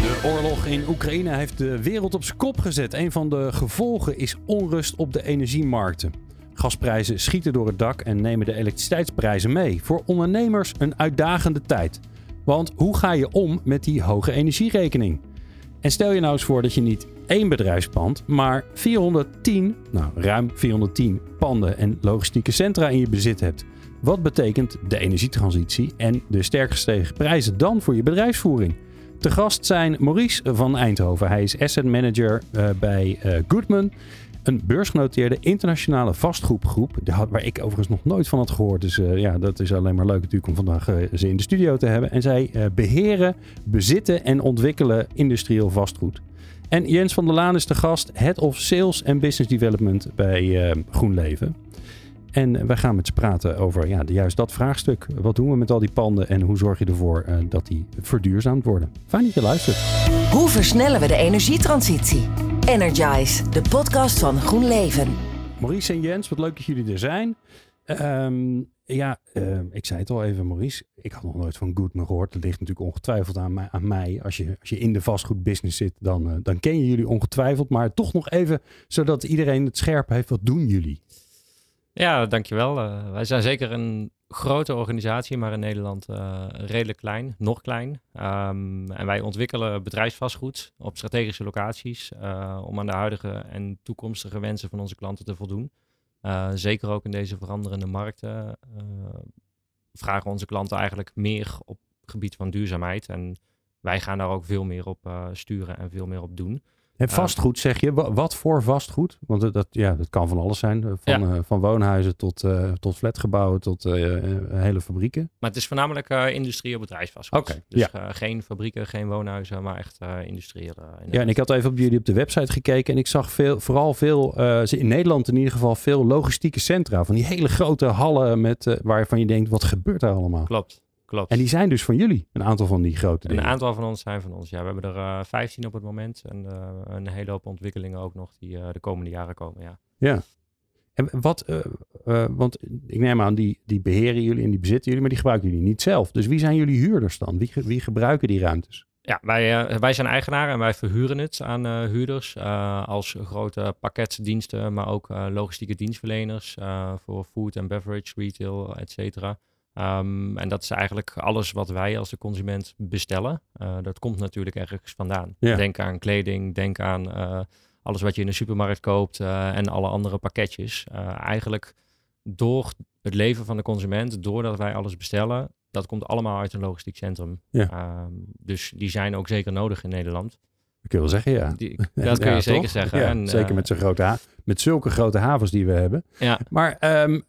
De oorlog in Oekraïne heeft de wereld op zijn kop gezet. Een van de gevolgen is onrust op de energiemarkten. Gasprijzen schieten door het dak en nemen de elektriciteitsprijzen mee. Voor ondernemers een uitdagende tijd. Want hoe ga je om met die hoge energierekening? En stel je nou eens voor dat je niet één bedrijfspand, maar 410, nou ruim 410 panden en logistieke centra in je bezit hebt. Wat betekent de energietransitie en de sterk gestegen prijzen dan voor je bedrijfsvoering? Te gast zijn Maurice van Eindhoven. Hij is asset manager uh, bij uh, Goodman. Een beursgenoteerde internationale vastgoedgroep. Waar ik overigens nog nooit van had gehoord. Dus uh, ja, dat is alleen maar leuk natuurlijk om vandaag ze in de studio te hebben. En zij beheren, bezitten en ontwikkelen industrieel vastgoed. En Jens van der Laan is de gast, Head of Sales and Business Development bij GroenLeven. En wij gaan met ze praten over ja, juist dat vraagstuk. Wat doen we met al die panden en hoe zorg je ervoor uh, dat die verduurzaamd worden? Fijn dat je luistert. Hoe versnellen we de energietransitie? Energize, de podcast van GroenLeven. Maurice en Jens, wat leuk dat jullie er zijn. Um, ja, uh, ik zei het al even, Maurice. Ik had nog nooit van Goodman gehoord. Dat ligt natuurlijk ongetwijfeld aan mij. Aan mij. Als, je, als je in de vastgoedbusiness zit, dan, uh, dan ken je jullie ongetwijfeld. Maar toch nog even, zodat iedereen het scherp heeft. Wat doen jullie? Ja, dankjewel. Uh, wij zijn zeker een grote organisatie, maar in Nederland uh, redelijk klein, nog klein. Um, en wij ontwikkelen bedrijfsvastgoed op strategische locaties uh, om aan de huidige en toekomstige wensen van onze klanten te voldoen. zeker ook in deze veranderende markten vragen onze klanten eigenlijk meer op het gebied van duurzaamheid. En wij gaan daar ook veel meer op sturen en veel meer op doen. En vastgoed zeg je, wat voor vastgoed? Want dat, ja, dat kan van alles zijn. Van, ja. uh, van woonhuizen tot, uh, tot flatgebouwen tot uh, hele fabrieken. Maar het is voornamelijk industrieel bedrijfsvastgoed. Okay, dus ja. geen fabrieken, geen woonhuizen, maar echt industriële. Ja, en ik had even op jullie op de website gekeken en ik zag veel, vooral veel, in Nederland in ieder geval, veel logistieke centra. Van die hele grote hallen met, waarvan je denkt, wat gebeurt daar allemaal? Klopt. Klopt. En die zijn dus van jullie, een aantal van die grote dingen. Een aantal van ons zijn van ons, ja. We hebben er uh, 15 op het moment en uh, een hele hoop ontwikkelingen ook nog die uh, de komende jaren komen, ja. Ja. En wat, want ik neem aan, die, die beheren jullie en die bezitten jullie, maar die gebruiken jullie niet zelf. Dus wie zijn jullie huurders dan? Wie, wie gebruiken die ruimtes? Ja, wij, wij zijn eigenaar en wij verhuren het aan huurders als grote pakketdiensten, maar ook logistieke dienstverleners voor food en beverage, retail, et cetera. Um, en dat is eigenlijk alles wat wij als de consument bestellen. Uh, dat komt natuurlijk ergens vandaan. Ja. Denk aan kleding, denk aan uh, alles wat je in de supermarkt koopt uh, en alle andere pakketjes. eigenlijk door het leven van de consument, doordat wij alles bestellen, dat komt allemaal uit een logistiek centrum. Ja. Um, dus die zijn ook zeker nodig in Nederland. Dat kun je wel zeggen, ja. Die, dat kun je ja, zeker toch? zeggen. En, zeker met, zo'n grote ha- met zulke grote havens die we hebben. Ja. Maar um,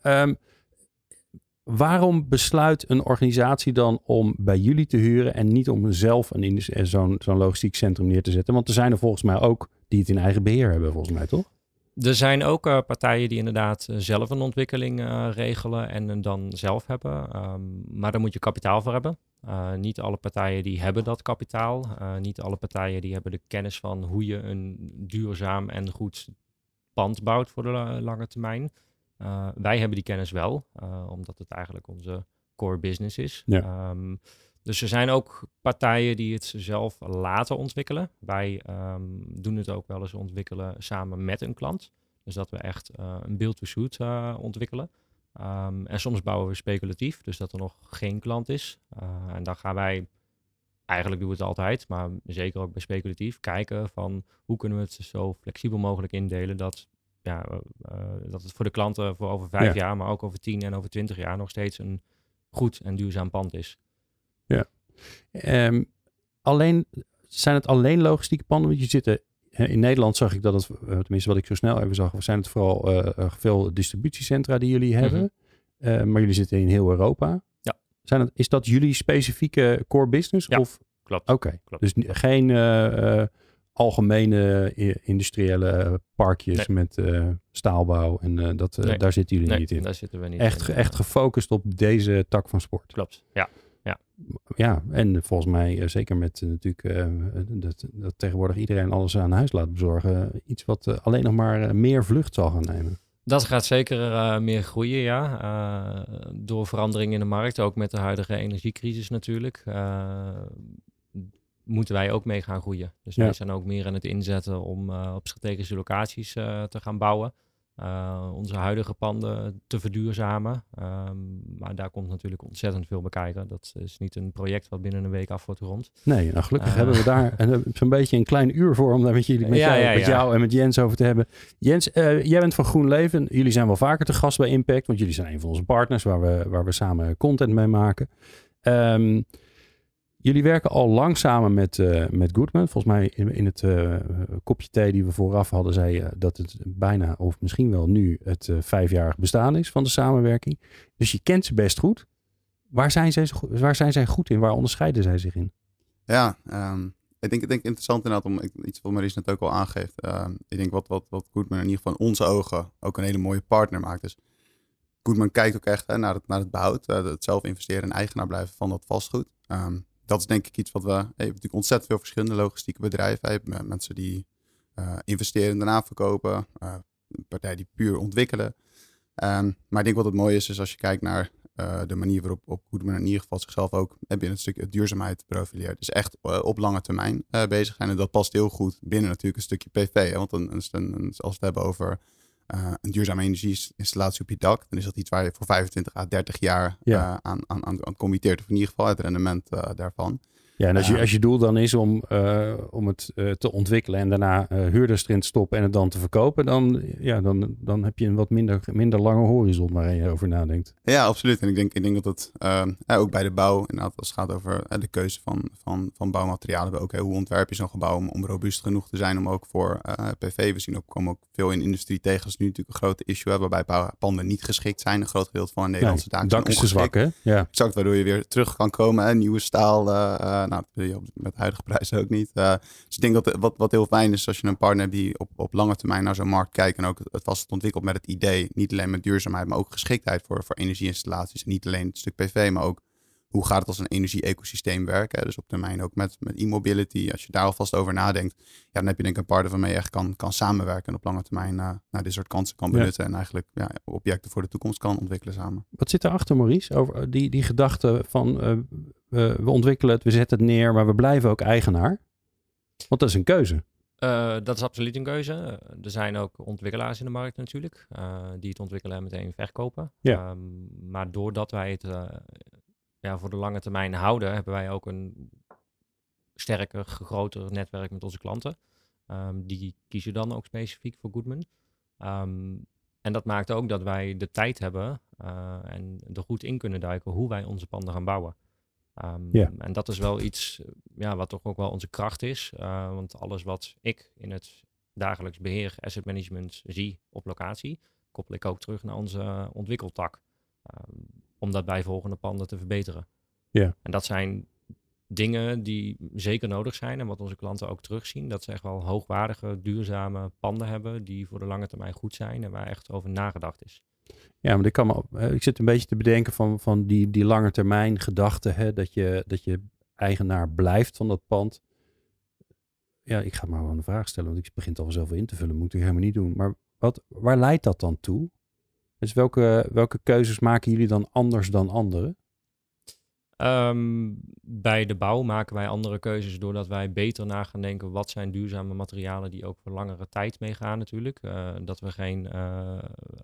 waarom besluit een organisatie dan om bij jullie te huren en niet om zelf een, zo'n, zo'n logistiek centrum neer te zetten? Want er zijn er volgens mij ook die het in eigen beheer hebben, volgens mij, toch? Er zijn ook uh, partijen die inderdaad uh, zelf een ontwikkeling regelen en dan zelf hebben. Um, maar daar moet je kapitaal voor hebben. niet alle partijen die hebben dat kapitaal. niet alle partijen die hebben de kennis van hoe je een duurzaam en goed pand bouwt voor de lange termijn. Uh, wij hebben die kennis wel, uh, omdat het eigenlijk onze core business is. Ja. Um, dus er zijn ook partijen die het zelf laten ontwikkelen. Wij um, doen het ook wel eens ontwikkelen samen met een klant. Dus dat we echt uh, een build-to-suit ontwikkelen. Um, en soms bouwen we speculatief, dus dat er nog geen klant is. en dan gaan wij, eigenlijk doen we het altijd, maar zeker ook bij speculatief, kijken van hoe kunnen we het zo flexibel mogelijk indelen dat ja, uh, dat het voor de klanten voor over vijf Ja. jaar, maar ook over tien en over twintig jaar nog steeds een goed en duurzaam pand is. Um, alleen, zijn het alleen logistieke panden? Want je zit er, in Nederland zag ik dat het, uh, tenminste wat ik zo snel even zag, zijn het vooral uh, veel distributiecentra die jullie hebben. Mhm. maar jullie zitten in heel Europa. Ja. Zijn het, is dat jullie specifieke core business? Ja, Of? Klopt. Oké, dus geen eh, eh, algemene i- industriële parkjes Nee. met eh, staalbouw. En eh, dat, eh, Nee. daar zitten jullie Nee, niet in. daar zitten we niet Echt, in. echt gefocust op deze tak van sport. Klopt, ja. Ja, en volgens mij eh, zeker met eh, natuurlijk eh, dat, dat tegenwoordig iedereen alles aan huis laat bezorgen. Iets wat eh, alleen nog maar eh, meer vlucht zal gaan nemen. Dat gaat zeker eh, meer groeien, ja. Eh, door veranderingen in de markt, ook met de huidige energiecrisis natuurlijk. eh, moeten wij ook mee gaan groeien. Dus Ja. wij zijn ook meer aan het inzetten om eh, op strategische locaties eh, te gaan bouwen. Eh, onze huidige panden te verduurzamen. Ehm, maar daar komt natuurlijk ontzettend veel bij kijken. Dat is niet een project wat binnen een week af wordt gerond. Nee, nou gelukkig hebben we daar zo'n beetje een klein uur voor om daar met, jullie, met, Ja, jou, ja, met jou en met Jens over te hebben. Jens, jij bent van GroenLeven. Jullie zijn wel vaker te gast bij Impact, want jullie zijn een van onze partners waar we, waar we samen content mee maken. Ehm, jullie werken al lang samen met, eh, met Goodman. Volgens mij in, in het eh, kopje thee die we vooraf hadden, zei je dat het bijna, of misschien wel nu, het eh, vijfjarig bestaan is van de samenwerking. Dus je kent ze best goed. Waar zijn, zij, waar zijn zij goed in? Waar onderscheiden zij zich in? Ja, ehm, ik denk, ik denk interessant inderdaad om iets wat Maries net ook al aangeeft. Ehm, ik denk wat, wat, wat Goodman in ieder geval in onze ogen ook een hele mooie partner maakt. Dus Goodman kijkt ook echt hè, naar, het, naar het behoud, eh, het zelf investeren en eigenaar blijven van dat vastgoed. Ehm, dat is denk ik iets wat we, hey, we hebben natuurlijk ontzettend veel verschillende logistieke bedrijven. Met mensen die eh, investeren en daarna verkopen, eh, partijen die puur ontwikkelen. Ehm, maar ik denk wat het mooie is, is als je kijkt naar eh, de manier waarop op in ieder geval zichzelf ook eh, binnen het stukje duurzaamheid profileert. Dus echt eh, op lange termijn eh, bezig zijn. En dat past heel goed binnen natuurlijk een stukje PV. Hè? Want een- een- als we het hebben over eh, een duurzame energieinstallatie op je dak, dan is dat iets waar je voor 25 à 30 jaar Ja. eh, aan, aan, aan, aan committeert. Of in ieder geval het rendement eh, daarvan. Ja, en als je, als je doel dan is om, eh, om het eh, te ontwikkelen en daarna eh, huurders erin te stoppen en het dan te verkopen, dan, ja, dan, dan heb je een wat minder, minder lange horizon waar je over nadenkt. Ja, absoluut. En ik denk, ik denk dat het ook bij de bouw, inderdaad, als het gaat over de keuze van, van, van bouwmaterialen, ook eh, hoe ontwerp je zo'n gebouw om, om robuust genoeg te zijn om ook voor PV. We zien ook, komen ook veel in industrie tegen. Is nu natuurlijk een grote issue hebben waarbij panden niet geschikt zijn. Een groot gedeelte van de Nederlandse Nee, daken dak is te zwak, hè? Ja. Exact, waardoor je weer terug kan komen. Hè? Nieuwe staal, nou, dat wil je met huidige prijzen ook niet. Eh, dus ik denk dat wat, wat heel fijn is als je een partner hebt die op, op lange termijn naar zo'n markt kijkt en ook het vast ontwikkelt met het idee, niet alleen met duurzaamheid, maar ook geschiktheid voor, voor energieinstallaties. En niet alleen het stuk PV, maar ook hoe gaat het als een energie-ecosysteem werken. Dus op termijn ook met, met e-mobility. Als je daar alvast over nadenkt, ja, dan heb je denk ik een partner waarmee je echt kan, kan samenwerken en op lange termijn eh, nou, dit soort kansen kan Ja. benutten en eigenlijk ja, objecten voor de toekomst kan ontwikkelen samen. Wat zit erachter, Maurice? Over eh, die, die gedachte van eh, we, we ontwikkelen het, we zetten het neer, maar we blijven ook eigenaar. Want dat is een keuze. Eh, dat is absoluut een keuze. Er zijn ook ontwikkelaars in de markt natuurlijk, eh, die het ontwikkelen en meteen verkopen. Ja. Ehm, maar doordat wij het eh, ja, voor de lange termijn houden, hebben wij ook een sterker, groter netwerk met onze klanten. Ehm, die kiezen dan ook specifiek voor Goodman. Ehm, en dat maakt ook dat wij de tijd hebben eh, en er goed in kunnen duiken hoe wij onze panden gaan bouwen. Ja. En dat is wel iets ja, wat toch ook wel onze kracht is. eh, want alles wat ik in het dagelijks beheer, asset management zie op locatie, koppel ik ook terug naar onze ontwikkeltak. Om dat bij volgende panden te verbeteren. Ja. En dat zijn dingen die zeker nodig zijn en wat onze klanten ook terugzien. Dat ze echt wel hoogwaardige, duurzame panden hebben die voor de lange termijn goed zijn en waar echt over nagedacht is. Ja, maar ik, kan me, eh, ik zit een beetje te bedenken van, van die, die lange termijn gedachte, hè, dat, je, dat je eigenaar blijft van dat pand. Ja, ik ga maar gewoon een vraag stellen, want ik begin het al zelf in te vullen. Moet ik helemaal niet doen. Maar wat, waar leidt dat dan toe? Dus welke, welke keuzes maken jullie dan anders dan anderen? Ehm, bij de bouw maken wij andere keuzes doordat wij beter na gaan denken wat zijn duurzame materialen die ook voor langere tijd meegaan natuurlijk. Eh, dat we geen eh,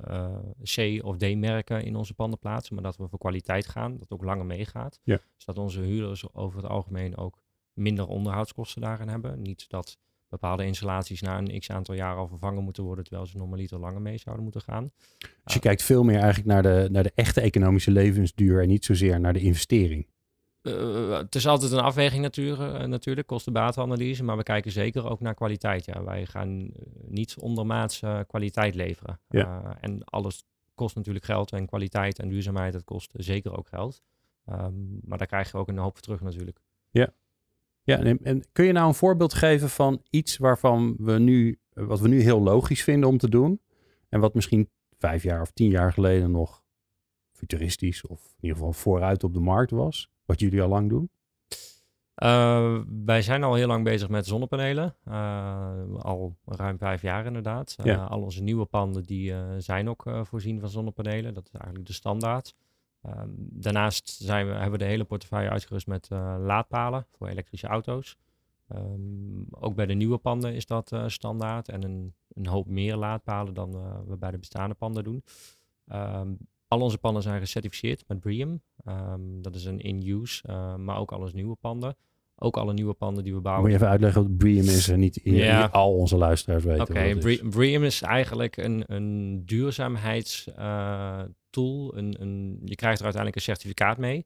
eh, C of D merken in onze panden plaatsen, maar dat we voor kwaliteit gaan, dat ook langer meegaat. Ja. Zodat onze huurders over het algemeen ook minder onderhoudskosten daarin hebben. Niet dat bepaalde installaties na een x aantal jaren al vervangen moeten worden, terwijl ze normaliter langer mee zouden moeten gaan. Dus je kijkt veel meer eigenlijk naar de, naar de echte economische levensduur en niet zozeer naar de investering. Eh, het is altijd een afweging natuurlijk, uh, natuurlijk kosten-batenanalyse, maar we kijken zeker ook naar kwaliteit. Ja. Wij gaan uh, niet ondermaats uh, kwaliteit leveren. Ja. Uh, en alles kost natuurlijk geld en kwaliteit en duurzaamheid, dat kost zeker ook geld. Um, maar daar krijg je ook een hoop voor terug natuurlijk. Ja. Ja, en, en kun je nou een voorbeeld geven van iets waarvan we nu, wat we nu heel logisch vinden om te doen, en wat misschien vijf jaar of tien jaar geleden nog futuristisch of in ieder geval vooruit op de markt was, wat jullie al lang doen? Uh, wij zijn al heel lang bezig met zonnepanelen. Uh, al ruim vijf jaar inderdaad. Uh, ja. Al onze nieuwe panden die zijn ook voorzien van zonnepanelen. Dat is eigenlijk de standaard. Ehm, daarnaast zijn we, hebben we de hele portefeuille uitgerust met laadpalen voor elektrische auto's. Um, ook bij de nieuwe panden is dat standaard. En een, een, hoop meer laadpalen dan we bij de bestaande panden doen. Um, al onze panden zijn gecertificeerd met BREEAM. dat is een in-use, maar ook alles nieuwe panden. Ook alle nieuwe panden die we bouwen. Moet je even uitleggen wat BREEAM is en niet, ja. al onze luisteraars weten. Oké, okay, BREEAM is eigenlijk een, een. Een, een, je krijgt er uiteindelijk een certificaat mee.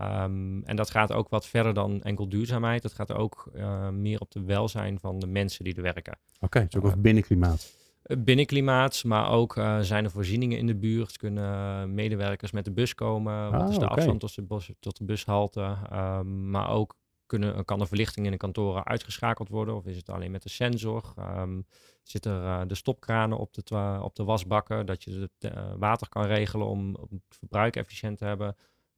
Um, en dat gaat ook wat verder dan enkel duurzaamheid. Dat gaat ook uh, meer op de welzijn van de mensen die er werken. Oké, okay, het is ook over binnenklimaat. Eh, binnenklimaat, maar ook uh, zijn er voorzieningen in de buurt. Kunnen medewerkers met de bus komen? Wat ah, is de afstand tot de, tot de bushalte? Um, maar ook kunnen, kan de verlichting in de kantoren uitgeschakeld worden? Of is het alleen met de sensor? Um, zit er uh, de stopkranen op de, op de wasbakken, dat je het uh, water kan regelen om, om, het verbruik efficiënt te hebben?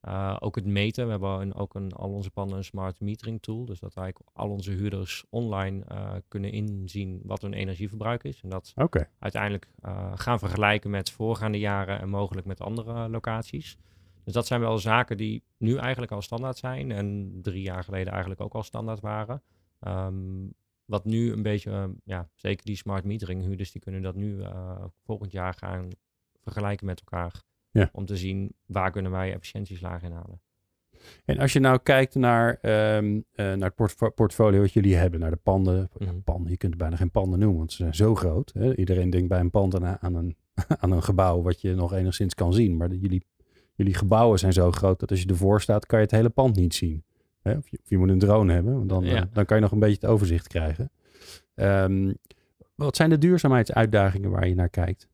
Uh, ook het meten. We hebben een, ook een, al onze panden een smart metering tool. Dus dat eigenlijk al onze huurders online kunnen inzien wat hun energieverbruik is. En dat okay. uiteindelijk gaan vergelijken met voorgaande jaren en mogelijk met andere locaties. Dus dat zijn wel zaken die nu eigenlijk al standaard zijn en drie jaar geleden eigenlijk ook al standaard waren. Um, wat nu een beetje, uh, ja, zeker die smart metering huurders, die kunnen dat nu uh, volgend jaar gaan vergelijken met elkaar. Ja. Om te zien waar kunnen wij efficiëntieslagen in halen. En als je nou kijkt naar, um, uh, naar het portfolio wat jullie hebben, naar de panden. Mm panden je kunt bijna geen panden noemen, want ze zijn zo groot. Hè? Iedereen denkt bij een pand aan, aan, een, aan een gebouw wat je nog enigszins kan zien. Maar jullie jullie gebouwen zijn zo groot dat als je ervoor staat, kan je het hele pand niet zien. Hè? Of, je, of, je, moet een drone hebben, want dan, eh, dan kan je nog een beetje het overzicht krijgen. Um, wat zijn de duurzaamheidsuitdagingen waar je naar kijkt?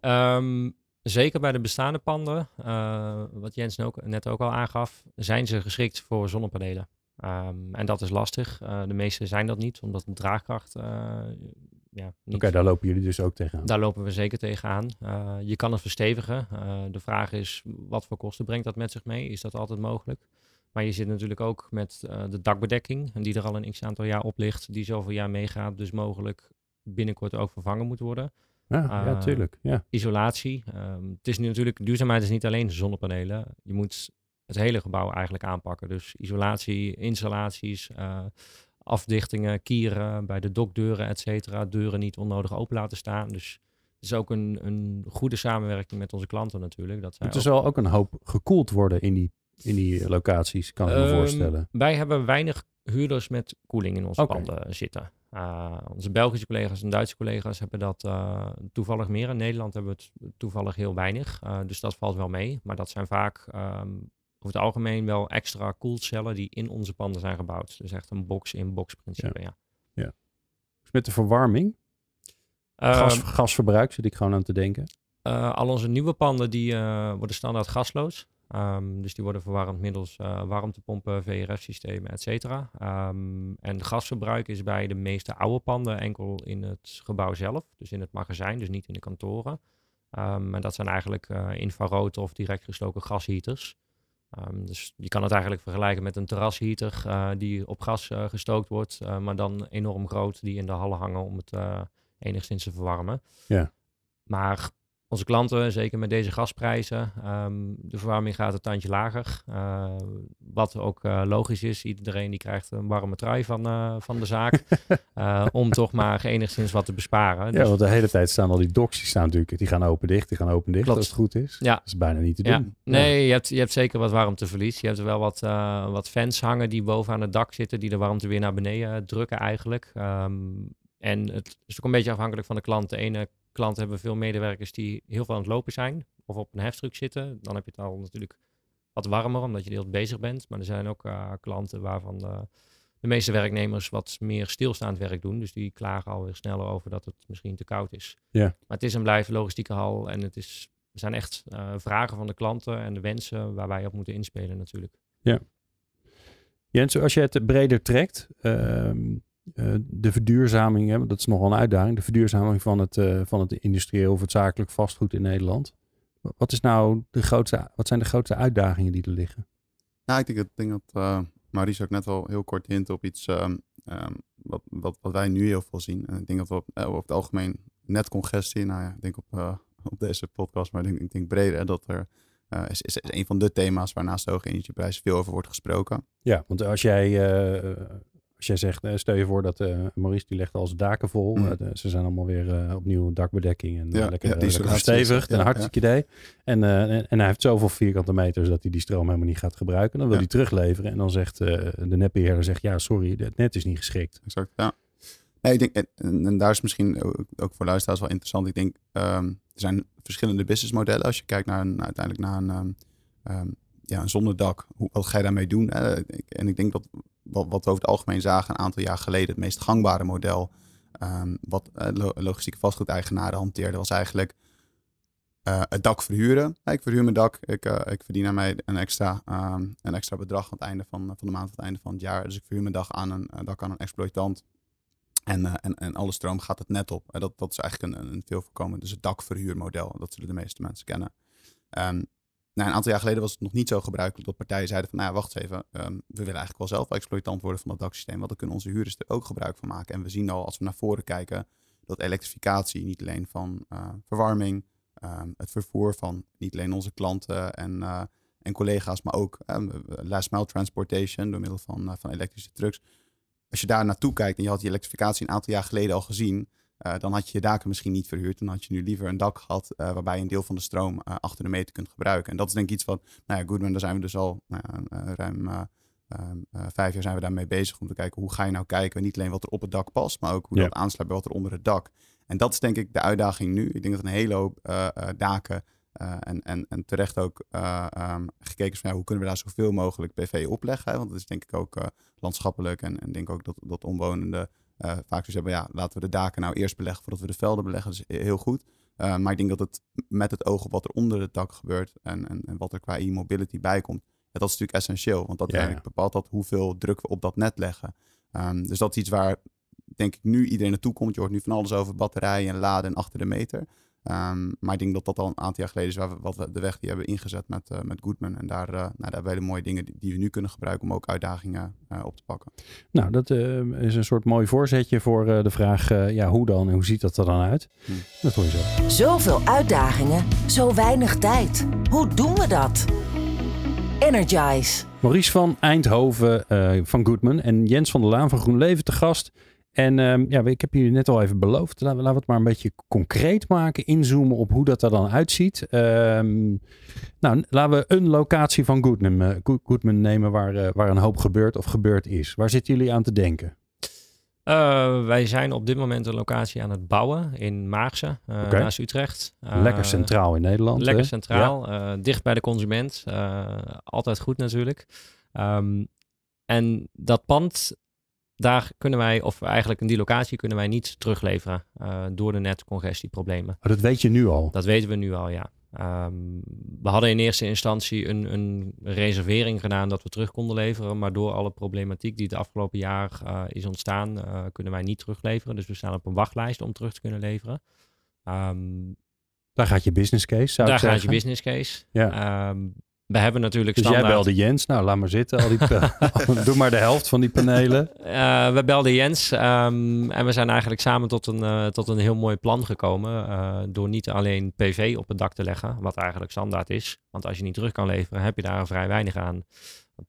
Um, zeker bij de bestaande panden, uh, wat Jens ook, net ook al aangaf, zijn ze geschikt voor zonnepanelen. Um, en dat is lastig. Uh, de meeste zijn dat niet, omdat de draagkracht uh, ja, Oké, daar lopen jullie dus ook tegenaan. Daar lopen we zeker tegenaan. Uh, je kan het verstevigen. Uh, de vraag is, wat voor kosten brengt dat met zich mee? Is dat altijd mogelijk? Maar je zit natuurlijk ook met uh, de dakbedekking, en die er al een x-aantal jaar op ligt, die zoveel jaar meegaat, dus mogelijk binnenkort ook vervangen moet worden. Ja, ja tuurlijk. Ja. Isolatie. Um, het is nu natuurlijk, duurzaamheid is niet alleen zonnepanelen. Je moet het hele gebouw eigenlijk aanpakken. Dus isolatie, installaties, afdichtingen, kieren bij de dokdeuren, et cetera. Deuren niet onnodig open laten staan. Dus het is ook een, een goede samenwerking met onze klanten natuurlijk. Dat het zal ook een hoop gekoeld worden in die, in die locaties, kan ik me ehm, voorstellen. Wij hebben weinig huurders met koeling in onze panden zitten. Uh, onze Belgische collega's en Duitse collega's hebben dat uh, toevallig meer. In Nederland hebben we het toevallig heel weinig. Uh, dus dat valt wel mee. Maar dat zijn vaak um, over het algemeen wel extra koelcellen die in onze panden zijn gebouwd. Dus echt een box-in-box principe, ja. ja. Dus met de verwarming? Gas, ehm, gasverbruik zit ik gewoon aan te denken. Uh, al onze nieuwe panden die uh, worden standaard gasloos. Um, dus die worden verwarmd middels uh, warmtepompen, VRF-systemen, et cetera. Um, en gasverbruik is bij de meeste oude panden enkel in het gebouw zelf. Dus in het magazijn, dus niet in de kantoren. Um, en dat zijn eigenlijk infrarood of direct gestoken gasheaters. Um, dus je kan het eigenlijk vergelijken met een terrasheater uh, die op gas uh, gestookt wordt, uh, maar dan enorm groot, die in de hallen hangen om het enigszins te verwarmen. Ja. Maar onze klanten, zeker met deze gasprijzen, um, de verwarming gaat een tandje lager. Uh, wat ook uh, logisch is, iedereen die krijgt een warme trui van, uh, van de zaak. om toch maar enigszins wat te besparen. Ja, dus... want de hele tijd staan al die die staan natuurlijk, die gaan open dicht, die gaan open dicht Klopt. als het goed is. Ja. Dat is bijna niet te doen. Ja. Nee, Je, hebt, je hebt zeker wat warmteverlies. Je hebt er wel wat, wat fans hangen die boven aan het dak zitten, die de warmte weer naar beneden drukken eigenlijk. Um, en het is ook een beetje afhankelijk van de klant. De ene klanten hebben veel medewerkers die heel veel aan het lopen zijn of op een heftruck zitten. Dan heb je het al natuurlijk wat warmer omdat je heel bezig bent. Maar er zijn ook uh, klanten waarvan de, de, meeste werknemers wat meer stilstaand werk doen. Dus die klagen alweer sneller over dat het misschien te koud is. Ja. Maar het is en blijft logistieke hal en het is, er zijn echt uh, vragen van de klanten en de wensen waar wij op moeten inspelen natuurlijk. Ja. Jens, als je het breder trekt, ehm, eh, de verduurzaming, hè, dat is nogal een uitdaging, de verduurzaming van het, uh, van het industrieel of het zakelijk vastgoed in Nederland. Wat, is nou de grootste, wat zijn de grootste uitdagingen die er liggen? Nou, ik denk, ik denk dat uh, Maurice ook net al heel kort hint op iets um, wat, wat, wat wij nu heel veel zien. En ik denk dat we op, over het algemeen netcongestie, nou ja, ik denk op, op deze podcast, maar ik denk, ik denk breder, dat er uh, is, is, is, een van de thema's waar naast de hoge energieprijs veel over wordt gesproken. Ja, want als jij, uh, als jij zegt, stel je voor dat uh, Maurice die legt al zijn daken vol. Mm. ze zijn allemaal weer opnieuw dakbedekking en ja, lekker, ja, lekker. Ja, een hartstikke idee. En, en, en hij heeft zoveel vierkante meters dat hij die stroom helemaal niet gaat gebruiken. Dan wil hij terugleveren en dan zegt de netbeheerder, zegt, ja sorry, het net is niet geschikt. Exact, ja. Nee, ik denk, en, en, daar is misschien ook voor luisteraars wel interessant. Ik denk, um, er zijn verschillende businessmodellen. Als je kijkt naar een, uiteindelijk naar een, um, um, ja, een zonnedak, hoe, wat ga je daarmee doen? Hè? En ik denk dat wat, wat we over het algemeen zagen een aantal jaar geleden, het meest gangbare model, wat uh, logistieke vastgoedeigenaren hanteerden, was eigenlijk uh, het dak verhuren. ik verhuur mijn dak, ik, uh, ik verdien aan mij een extra, een extra bedrag aan het einde van, van de maand, aan het einde van het jaar. Dus ik verhuur mijn dag aan een dak aan een exploitant. En, en, en alle stroom gaat het net op. Dat, dat is eigenlijk een, een veel voorkomend, dus het dakverhuurmodel. Dat zullen de meeste mensen kennen. Um, nou, een aantal jaar geleden was het nog niet zo gebruikelijk dat partijen zeiden van, nou ja, wacht even, um, we willen eigenlijk wel zelf exploitant worden van dat daksysteem, want dan kunnen onze huurders er ook gebruik van maken. En we zien al, als we naar voren kijken, dat elektrificatie niet alleen van uh, verwarming, um, het vervoer van niet alleen onze klanten en, en collega's, maar ook last mile transportation door middel van, van elektrische trucks, als je daar naartoe kijkt en je had die elektrificatie een aantal jaar geleden al gezien, uh, dan had je je daken misschien niet verhuurd. Dan had je nu liever een dak gehad uh, waarbij je een deel van de stroom uh, achter de meter kunt gebruiken. En dat is denk ik iets wat, nou ja, Goodman, daar zijn we dus al nou ja, ruim ehm, vijf jaar zijn we daarmee bezig om te kijken hoe ga je nou kijken, niet alleen wat er op het dak past, maar ook hoe ja. dat aansluit bij wat er onder het dak. En dat is denk ik de uitdaging nu. Ik denk dat een hele hoop daken en, en, en terecht ook um, gekeken is van ja, hoe kunnen we daar zoveel mogelijk PV opleggen. Hè? Want dat is denk ik ook landschappelijk en, en denk ook dat, dat omwonenden vaak dus hebben, ja, laten we de daken nou eerst beleggen voordat we de velden beleggen. Dat is heel goed. maar ik denk dat het met het oog op wat er onder het dak gebeurt en, en, en wat er qua e-mobility bij komt, dat is natuurlijk essentieel. Want dat ja, ja. bepaalt dat hoeveel druk we op dat net leggen. Um, dus dat is iets waar denk ik nu iedereen naartoe komt. Je hoort nu van alles over batterijen en laden en achter de meter. Um, maar ik denk dat dat al een aantal jaar geleden is waar we, wat we de weg die hebben ingezet met, uh, met Goodman. En daar, uh, nou, daar hebben we hele mooie dingen die, die, we nu kunnen gebruiken om ook uitdagingen uh, op te pakken. Nou, dat is een soort mooi voorzetje voor de vraag, ja, hoe dan en hoe ziet dat er dan uit? Hm. Dat hoor je zo. Zoveel uitdagingen, zo weinig tijd. Hoe doen we dat? Energize. Maurice van Eindhoven van Goodman en Jens van der Laan van GroenLeven te gast. En um, ja, ik heb jullie net al even beloofd. Laten we het maar een beetje concreet maken. Inzoomen op hoe dat er dan uitziet. Um, nou, laten we een locatie van Goodman, uh, Goodman nemen waar, uh, waar een hoop gebeurt of gebeurd is. Waar zitten jullie aan te denken? Uh, wij zijn op dit moment een locatie aan het bouwen in Maagse, okay. naast Utrecht. lekker centraal in Nederland. Lekker hè? centraal, ja. dicht bij de consument. altijd goed natuurlijk. Um, en dat pand daar kunnen wij, of eigenlijk in die locatie kunnen wij niet terugleveren uh, door de netcongestieproblemen. Oh, dat weet je nu al? Dat weten we nu al, ja. Um, we hadden in eerste instantie een, een, reservering gedaan dat we terug konden leveren, maar door alle problematiek die het afgelopen jaar uh, is ontstaan, uh, kunnen wij niet terugleveren. Dus we staan op een wachtlijst om terug te kunnen leveren. Um, daar gaat je business case, zou Daar ik gaat je business case. Ja. Um, we hebben natuurlijk dus standaard... jij belde Jens, nou laat maar zitten. Al die Doe maar de helft van die panelen. Uh, we belden Jens um, en we zijn eigenlijk samen tot een, uh, tot een heel mooi plan gekomen. Uh, door niet alleen PV op het dak te leggen, wat eigenlijk standaard is. Want als je niet terug kan leveren, heb je daar vrij weinig aan.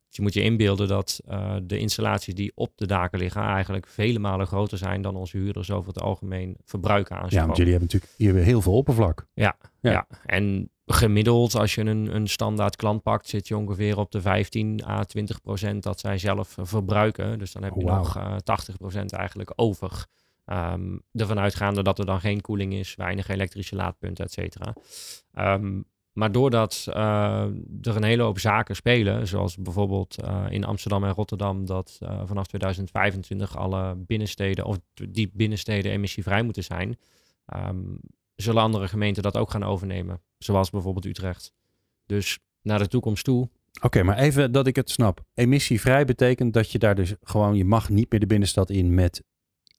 Je moet je inbeelden dat de installaties die op de daken liggen eigenlijk vele malen groter zijn dan onze huurders over het algemeen verbruiken aan Ja, want jullie hebben natuurlijk hier heel veel oppervlak. Ja, ja. ja. en gemiddeld, als je een, een standaard klant pakt, zit je ongeveer op de 15 à 20 procent dat zij zelf verbruiken. Dus dan heb je oh, wow. nog uh, 80 procent eigenlijk over. Um, ervan uitgaande dat er dan geen koeling is, weinig elektrische laadpunten, et cetera. Um, maar doordat uh, er een hele hoop zaken spelen, zoals bijvoorbeeld uh, in Amsterdam en Rotterdam, dat uh, vanaf 2025 alle binnensteden of die binnensteden emissievrij moeten zijn, um, zullen andere gemeenten dat ook gaan overnemen. Zoals bijvoorbeeld Utrecht. Dus naar de toekomst toe Oké, maar even dat ik het snap. Emissievrij betekent dat je daar dus gewoon, je mag niet meer de binnenstad in met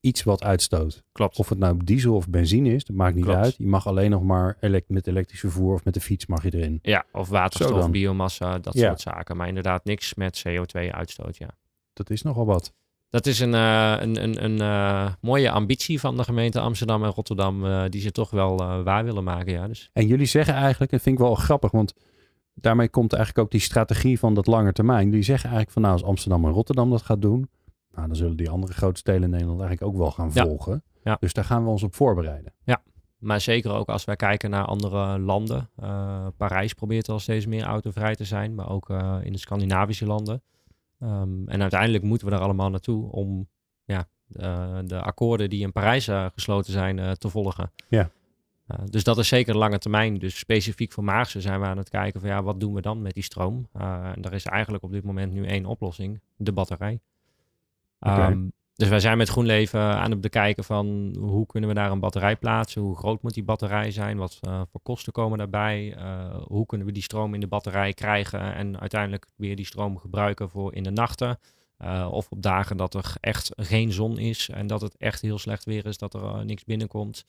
iets wat uitstoot. Klopt. Of het nou diesel of benzine is, dat maakt niet Klopt. uit. Je mag alleen nog maar met elektrisch vervoer of met de fiets mag je erin. Ja, of waterstof, biomassa, dat Ja. soort zaken. Maar inderdaad niks met CO2-uitstoot, ja. Dat is nogal wat. Dat is een, eh, een, een, een eh, mooie ambitie van de gemeente Amsterdam en Rotterdam, eh, die ze toch wel waar willen maken, ja. Dus En jullie zeggen eigenlijk, en vind ik wel grappig, want daarmee komt eigenlijk ook die strategie van dat lange termijn. Jullie zeggen eigenlijk van nou, als Amsterdam en Rotterdam dat gaat doen, nou, dan zullen die andere grote steden in Nederland eigenlijk ook wel gaan Ja. volgen. Ja. Dus daar gaan we ons op voorbereiden. Maar zeker ook als wij kijken naar andere landen. Eh, Parijs probeert al steeds meer autovrij te zijn, maar ook eh, in de Scandinavische landen. Ehm, en uiteindelijk moeten we er allemaal naartoe om ja, eh, de akkoorden die in Parijs gesloten zijn te volgen. Ja. Dus dat is zeker lange termijn. Dus specifiek voor Maarsen zijn we aan het kijken van ja, wat doen we dan met die stroom? En daar is eigenlijk op dit moment nu één oplossing, de batterij. Ehm, dus wij zijn met GroenLeven aan het bekijken van hoe kunnen we daar een batterij plaatsen? Hoe groot moet die batterij zijn? Wat eh, voor kosten komen daarbij? Eh, hoe kunnen we die stroom in de batterij krijgen en uiteindelijk weer die stroom gebruiken voor in de nachten? Eh, of op dagen dat er echt geen zon is en dat het echt heel slecht weer is, dat er niks binnenkomt.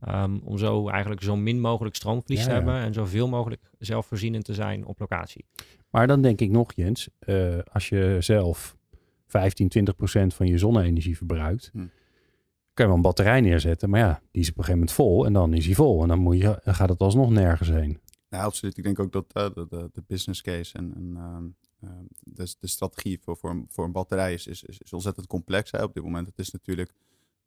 Ehm, om zo eigenlijk zo min mogelijk stroomverlies Ja, te ja. hebben en zoveel mogelijk zelfvoorzienend te zijn op locatie. Maar dan denk ik nog, Jens, als je zelf 15, 20 procent van je zonne-energie verbruikt, Hm. kan je wel een batterij neerzetten. Maar ja, die is op een gegeven moment vol en dan is die vol. En dan, moet je, dan gaat het alsnog nergens heen. Ja, absoluut. Ik denk ook dat eh, de, de, de business case en, en ehm, ehm, de, de strategie voor, voor, een, voor een batterij is, is, is ontzettend complex hè, op dit moment. Het is natuurlijk,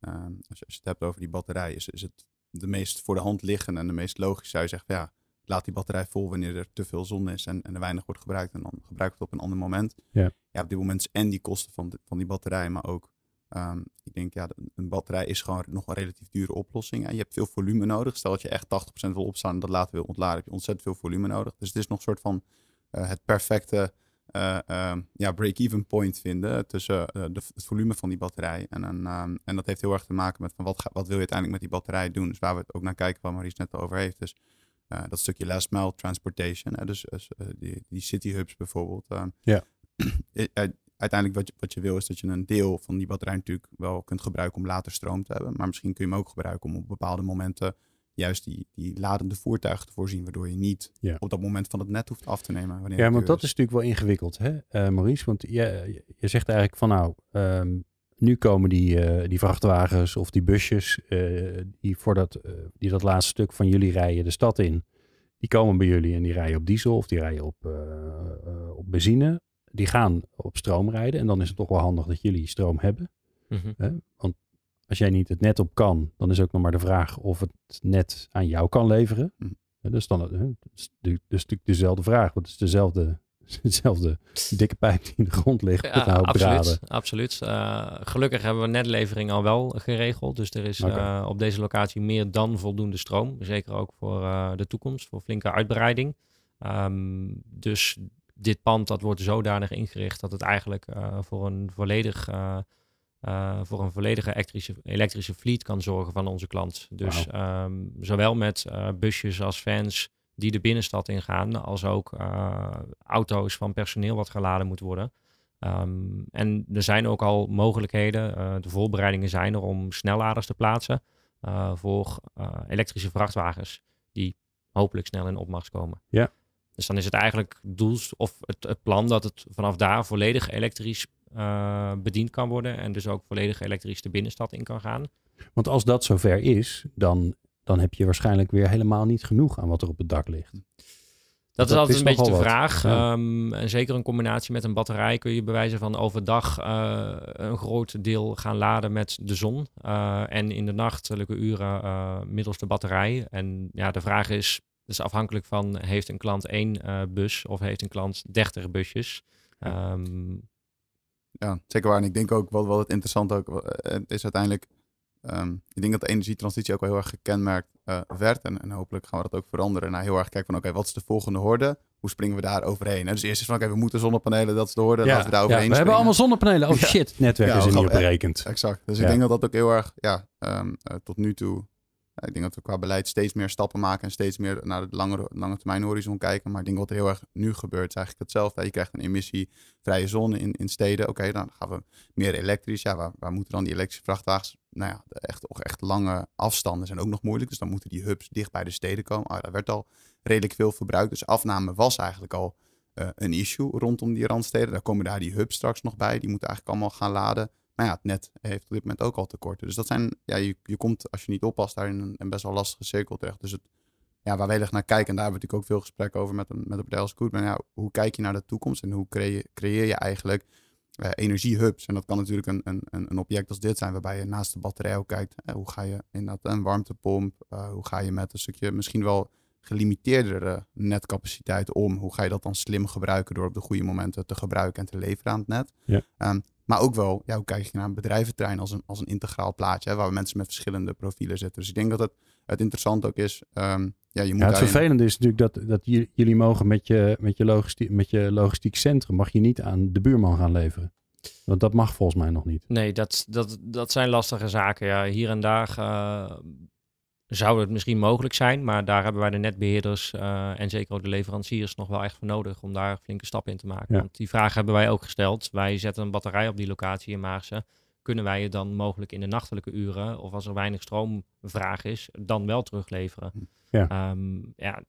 ehm, als, je, als je het hebt over die batterij, is, is het de meest voor de hand liggende en de meest logisch zou je zeggen, ja, laat die batterij vol wanneer er te veel zon is en, en er weinig wordt gebruikt en dan gebruik het op een ander moment. Ja. ja op dit moment is en die kosten van, de- van die batterij, maar ook, ehm, ik denk ja, een batterij is gewoon nog een relatief dure oplossing. Hè. Je hebt veel volume nodig. Stel dat je echt 80% wil opstaan en dat later wil ontladen, heb je ontzettend veel volume nodig. Dus het is nog een soort van eh, het perfecte eh, ehm, ja, break-even point vinden tussen eh, de, het volume van die batterij. En, een, ehm, en dat heeft heel erg te maken met van wat, ga- wat wil je uiteindelijk met die batterij doen. Dus waar we het ook naar kijken, waar Maries net over heeft. Dus eh, dat stukje last mile transportation. Hè, dus dus, eh, die, die city hubs bijvoorbeeld. ehm, Ja. eh, eh, uiteindelijk wat je, wat je wil is dat je een deel van die batterij natuurlijk wel kunt gebruiken om later stroom te hebben. Maar misschien kun je hem ook gebruiken om op bepaalde momenten juist die, die ladende voertuigen te voorzien. Waardoor je niet Ja. op dat moment van het net hoeft af te nemen. Ja, want dat is natuurlijk wel ingewikkeld, hè, eh, Maurice? Want je, je zegt eigenlijk van nou, ehm, nu komen die, eh, die vrachtwagens of die busjes eh, die, voor dat, eh, die dat laatste stuk van jullie rijden de stad in. Die komen bij jullie en die rijden op diesel of die rijden op, eh, eh, op benzine. Die gaan op stroom rijden en dan is het toch wel handig dat jullie stroom hebben. Mhm. Hè? Want als jij niet het net op kan, dan is ook nog maar de vraag of het net aan jou kan leveren. Hè, Dus dan dat is natuurlijk dezelfde vraag, want het is dezelfde, dezelfde dikke pijp die in de grond ligt met een hoop draden. absoluut. absoluut. Eh, gelukkig hebben we netlevering al wel geregeld. Dus er is eh, op deze locatie meer dan voldoende stroom. Zeker ook voor eh, de toekomst, voor flinke uitbreiding. Ehm, dus dit pand dat wordt zodanig ingericht dat het eigenlijk voor een volledig... voor een volledige elektrische, elektrische fleet kan zorgen van onze klant. Dus ehm, zowel met busjes als vans die de binnenstad ingaan, als ook eh, auto's van personeel wat geladen moet worden. Ehm, en er zijn ook al mogelijkheden, eh, de voorbereidingen zijn er om snelladers te plaatsen eh, voor elektrische vrachtwagens die hopelijk snel in opmars komen. Ja. Dus dan is het eigenlijk doels of het, het plan dat het vanaf daar volledig elektrisch bediend kan worden en dus ook volledig elektrisch de binnenstad in kan gaan. Want als dat zover is, dan, dan heb je waarschijnlijk weer helemaal niet genoeg aan wat er op het dak ligt. Dat is Dat altijd is een beetje de vraag. Ja. Ehm, en zeker in combinatie met een batterij kun je bewijzen van overdag eh, een groot deel gaan laden met de zon. eh, en in de nachtelijke uren eh, middels de batterij. En ja, de vraag is, dus afhankelijk van heeft een klant één eh, bus of heeft een klant 30 busjes. Ehm, Ja, zeker waar. En ik denk ook wat, wat het interessant ook is uiteindelijk. Ehm, ik denk dat de energietransitie ook wel heel erg gekenmerkt eh, werd. En, en hopelijk gaan we dat ook veranderen. Naar heel erg kijken van oké, wat is de volgende horde? Hoe springen we daar overheen? Dus eerst is van oké, we moeten zonnepanelen, dat is de horde. laten we daar ja, overheen we hebben allemaal zonnepanelen. Oh Ja. shit, netwerk Ja, is er niet op berekend. Exact. Dus Ja. ik denk dat dat ook heel erg, ja, ehm, eh, tot nu toe ik denk dat we qua beleid steeds meer stappen maken en steeds meer naar de langere, lange termijn horizon kijken. Maar ik denk wat heel erg nu gebeurt, is eigenlijk hetzelfde. Je krijgt een emissievrije zone in, in steden. Oké, dan gaan we meer elektrisch. Ja, waar, waar moeten dan die elektrische vrachtwagens? Nou ja, echt, echt lange afstanden zijn ook nog moeilijk. Dus dan moeten die hubs dicht bij de steden komen. Ah, daar werd al redelijk veel verbruikt. Dus afname was eigenlijk al uh, een issue rondom die randsteden. Daar komen daar die hubs straks nog bij. Die moeten eigenlijk allemaal gaan laden. Maar ja, het net heeft op dit moment ook al tekorten. Dus dat zijn, ja, je, je komt als je niet oppast daar in een, een best wel lastige cirkel terecht. Dus het, ja, waar wij echt naar kijken, en daar hebben we natuurlijk ook veel gesprekken over met, een, met de partij als. Maar ja, hoe kijk je naar de toekomst en hoe creëer, creëer je eigenlijk uh, energiehubs? En dat kan natuurlijk een, een, een object als dit zijn, waarbij je naast de batterij ook kijkt. hoe ga je inderdaad een warmtepomp, uh, hoe ga je met een stukje misschien wel gelimiteerdere netcapaciteit om. Hoe ga je dat dan slim gebruiken door op de goede momenten te gebruiken en te leveren aan het net? Ja. Um, maar ook wel, ja, hoe kijk je naar een bedrijventerrein als een, als een integraal plaatje, hè, waar mensen met verschillende profielen zitten. Dus ik denk dat het, het interessant ook is. Um, ja, je moet ja, het vervelende is natuurlijk dat, dat jullie mogen met je, met, je logistiek, met je logistiek centrum, mag je niet aan de buurman gaan leveren. Want dat mag volgens mij nog niet. Nee, dat, dat, dat zijn lastige zaken. Ja. Hier en daar uh, zou het misschien mogelijk zijn, maar daar hebben wij de netbeheerders uh, en zeker ook de leveranciers nog wel echt voor nodig om daar flinke stappen in te maken. Want die vraag hebben wij ook gesteld. Wij zetten een batterij op die locatie in Maarsen. Kunnen wij het dan mogelijk in de nachtelijke uren of als er weinig stroomvraag is, dan wel terugleveren? Ja. Um, ja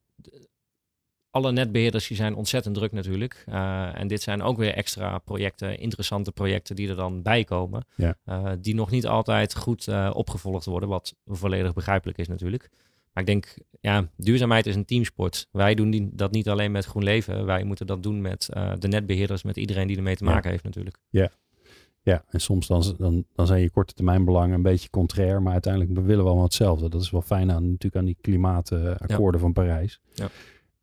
alle netbeheerders die zijn ontzettend druk natuurlijk. Uh, en dit zijn ook weer extra projecten, interessante projecten die er dan bij komen. Ja. Uh, die nog niet altijd goed uh, opgevolgd worden, wat volledig begrijpelijk is natuurlijk. Maar ik denk, ja, duurzaamheid is een teamsport. Wij doen die, dat niet alleen met GroenLeven. Wij moeten dat doen met de netbeheerders, met iedereen die ermee te maken ja. heeft natuurlijk. Ja. Ja, en soms dan, dan, dan zijn je korte termijn belangen een beetje contrair, maar uiteindelijk willen we allemaal hetzelfde. Dat is wel fijn aan natuurlijk aan die klimaatakkoorden ja. van Parijs. Ja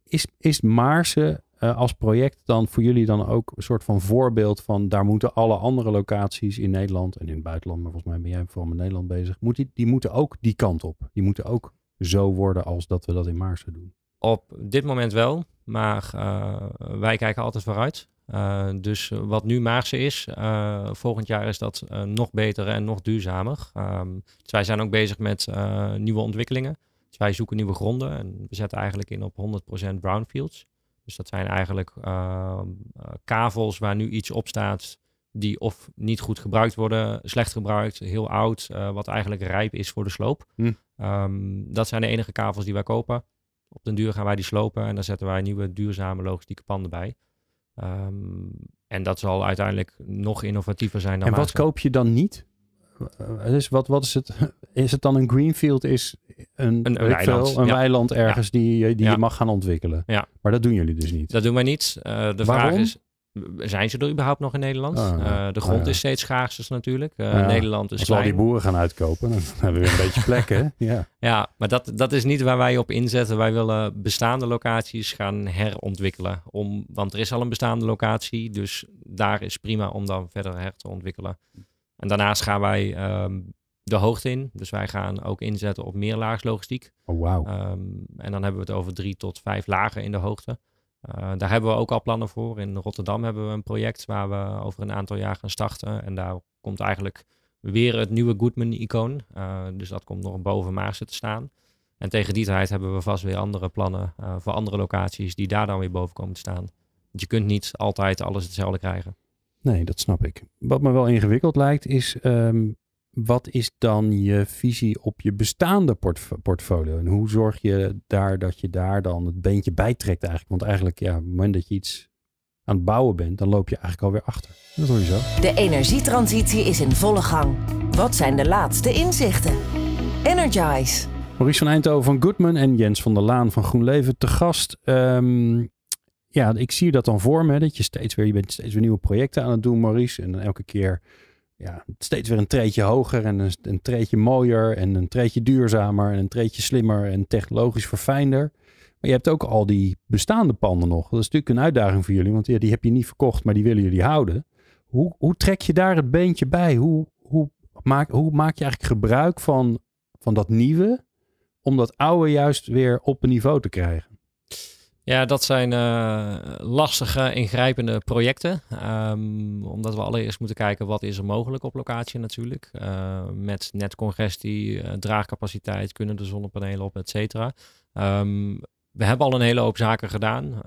is, is Maarsen uh, als project dan voor jullie dan ook een soort van voorbeeld van daar moeten alle andere locaties in Nederland en in het buitenland, maar volgens mij ben jij vooral met Nederland bezig, moet die, die moeten ook die kant op. Die moeten ook zo worden als dat we dat in Maarsen doen. Op dit moment wel, maar uh, wij kijken altijd vooruit. Uh, dus wat nu Maarsen is, volgend jaar is dat nog beter en nog duurzamer. Um, dus wij zijn ook bezig met nieuwe ontwikkelingen. Dus wij zoeken nieuwe gronden en we zetten eigenlijk in op 100% brownfields. Dus dat zijn eigenlijk uh, kavels waar nu iets op staat die of niet goed gebruikt worden, slecht gebruikt, heel oud, uh, wat eigenlijk rijp is voor de sloop. Hm. Um, dat zijn de enige kavels die wij kopen. Op den duur gaan wij die slopen en dan zetten wij nieuwe duurzame logistieke panden bij. Um, en dat zal uiteindelijk nog innovatiever zijn dan En wat koop je dan niet? Dus wat, wat is het? Is het dan een greenfield? Is een, een, een weiland, veel, een ja. weiland ergens ja. die, die ja. je mag gaan ontwikkelen? Ja. Maar dat doen jullie dus niet? Dat doen wij niet. Uh, de Waarom? vraag is, zijn ze er überhaupt nog in Nederland? Oh, uh, de grond oh, ja. is steeds schaarser natuurlijk. Uh. Nederland is Als al die boeren gaan uitkopen, dan hebben we weer een beetje plekken. Ja. Ja, maar dat, dat is niet waar wij op inzetten. Wij willen bestaande locaties gaan herontwikkelen. Om, want er is al een bestaande locatie, dus daar is prima om dan verder her te ontwikkelen. En daarnaast gaan wij um, de hoogte in. Dus wij gaan ook inzetten op meerlaagslogistiek. Oh, wauw. Um, en dan hebben we het over drie tot vijf lagen in de hoogte. Uh, daar hebben we ook al plannen voor. In Rotterdam hebben we een project waar we over een aantal jaar gaan starten. En daar komt eigenlijk weer het nieuwe Goodman-icoon. Uh, dus dat komt nog boven Maarsen te staan. En tegen die tijd hebben we vast weer andere plannen uh, voor andere locaties die daar dan weer boven komen te staan. Want je kunt niet altijd alles hetzelfde krijgen. Nee, dat snap ik. Wat me wel ingewikkeld lijkt is, um, wat is dan je visie op je bestaande portf portfolio? En hoe zorg je daar dat je daar dan het beentje bijtrekt eigenlijk? Want eigenlijk, ja, op het moment dat je iets aan het bouwen bent, dan loop je eigenlijk alweer achter. Dat hoor je zo. De energietransitie is in volle gang. Wat zijn de laatste inzichten? Energize. Maurice van Eindhoven van Goodman en Jens van der Laan van GroenLeven te gast. Um, ja, ik zie dat dan voor me, dat je steeds weer, je bent steeds weer nieuwe projecten aan het doen, Maurice. En dan elke keer ja, steeds weer een treetje hoger en een, een treetje mooier en een treetje duurzamer en een treetje slimmer en technologisch verfijnder. Maar je hebt ook al die bestaande panden nog. Dat is natuurlijk een uitdaging voor jullie, want ja, die heb je niet verkocht, maar die willen jullie houden. Hoe, hoe trek je daar het beentje bij? Hoe, hoe, maak, hoe maak je eigenlijk gebruik van, van dat nieuwe om dat oude juist weer op een niveau te krijgen? Ja, dat zijn uh, lastige, ingrijpende projecten. Um, omdat we allereerst moeten kijken wat is er mogelijk op locatie natuurlijk. Uh, met netcongestie, uh, draagcapaciteit, kunnen de zonnepanelen op, et cetera. Um, we hebben al een hele hoop zaken gedaan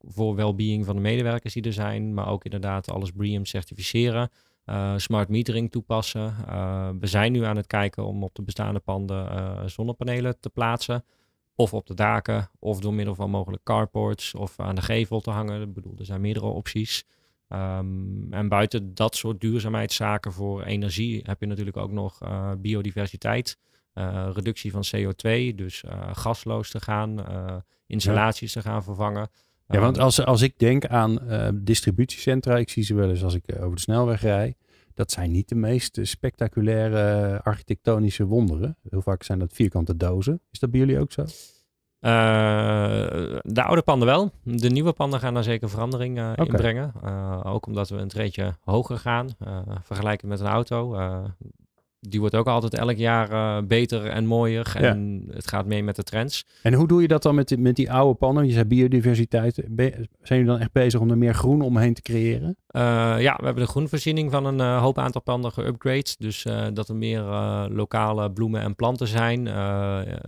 voor well-being van de medewerkers die er zijn. Maar ook inderdaad alles BREEAM certificeren. smart metering toepassen. we zijn nu aan het kijken om op de bestaande panden zonnepanelen te plaatsen. Of op de daken, of door middel van mogelijk carports of aan de gevel te hangen. Ik bedoel, er zijn meerdere opties. Um, en buiten dat soort duurzaamheidszaken voor energie heb je natuurlijk ook nog uh, biodiversiteit, uh, reductie van CO2, dus uh, gasloos te gaan, installaties ja. te gaan vervangen. Ja, want als, als ik denk aan distributiecentra, ik zie ze wel eens als ik over de snelweg rij dat zijn niet de meest spectaculaire architectonische wonderen. Heel vaak zijn dat vierkante dozen. Is dat bij jullie ook zo? Uh, de oude panden wel. De nieuwe panden gaan daar zeker verandering uh, okay. in brengen. Uh, ook omdat we een treetje hoger gaan. vergelijken met een auto die wordt ook altijd elk jaar uh, beter en mooier. En het gaat mee met de trends. En hoe doe je dat dan met die, met die oude pannen? Je zei biodiversiteit. zijn jullie dan echt bezig om er meer groen omheen te creëren? Uh, ja, we hebben de groenvoorziening van een uh, hoop aantal panden geüpgrade. Dus dat er meer lokale bloemen en planten zijn.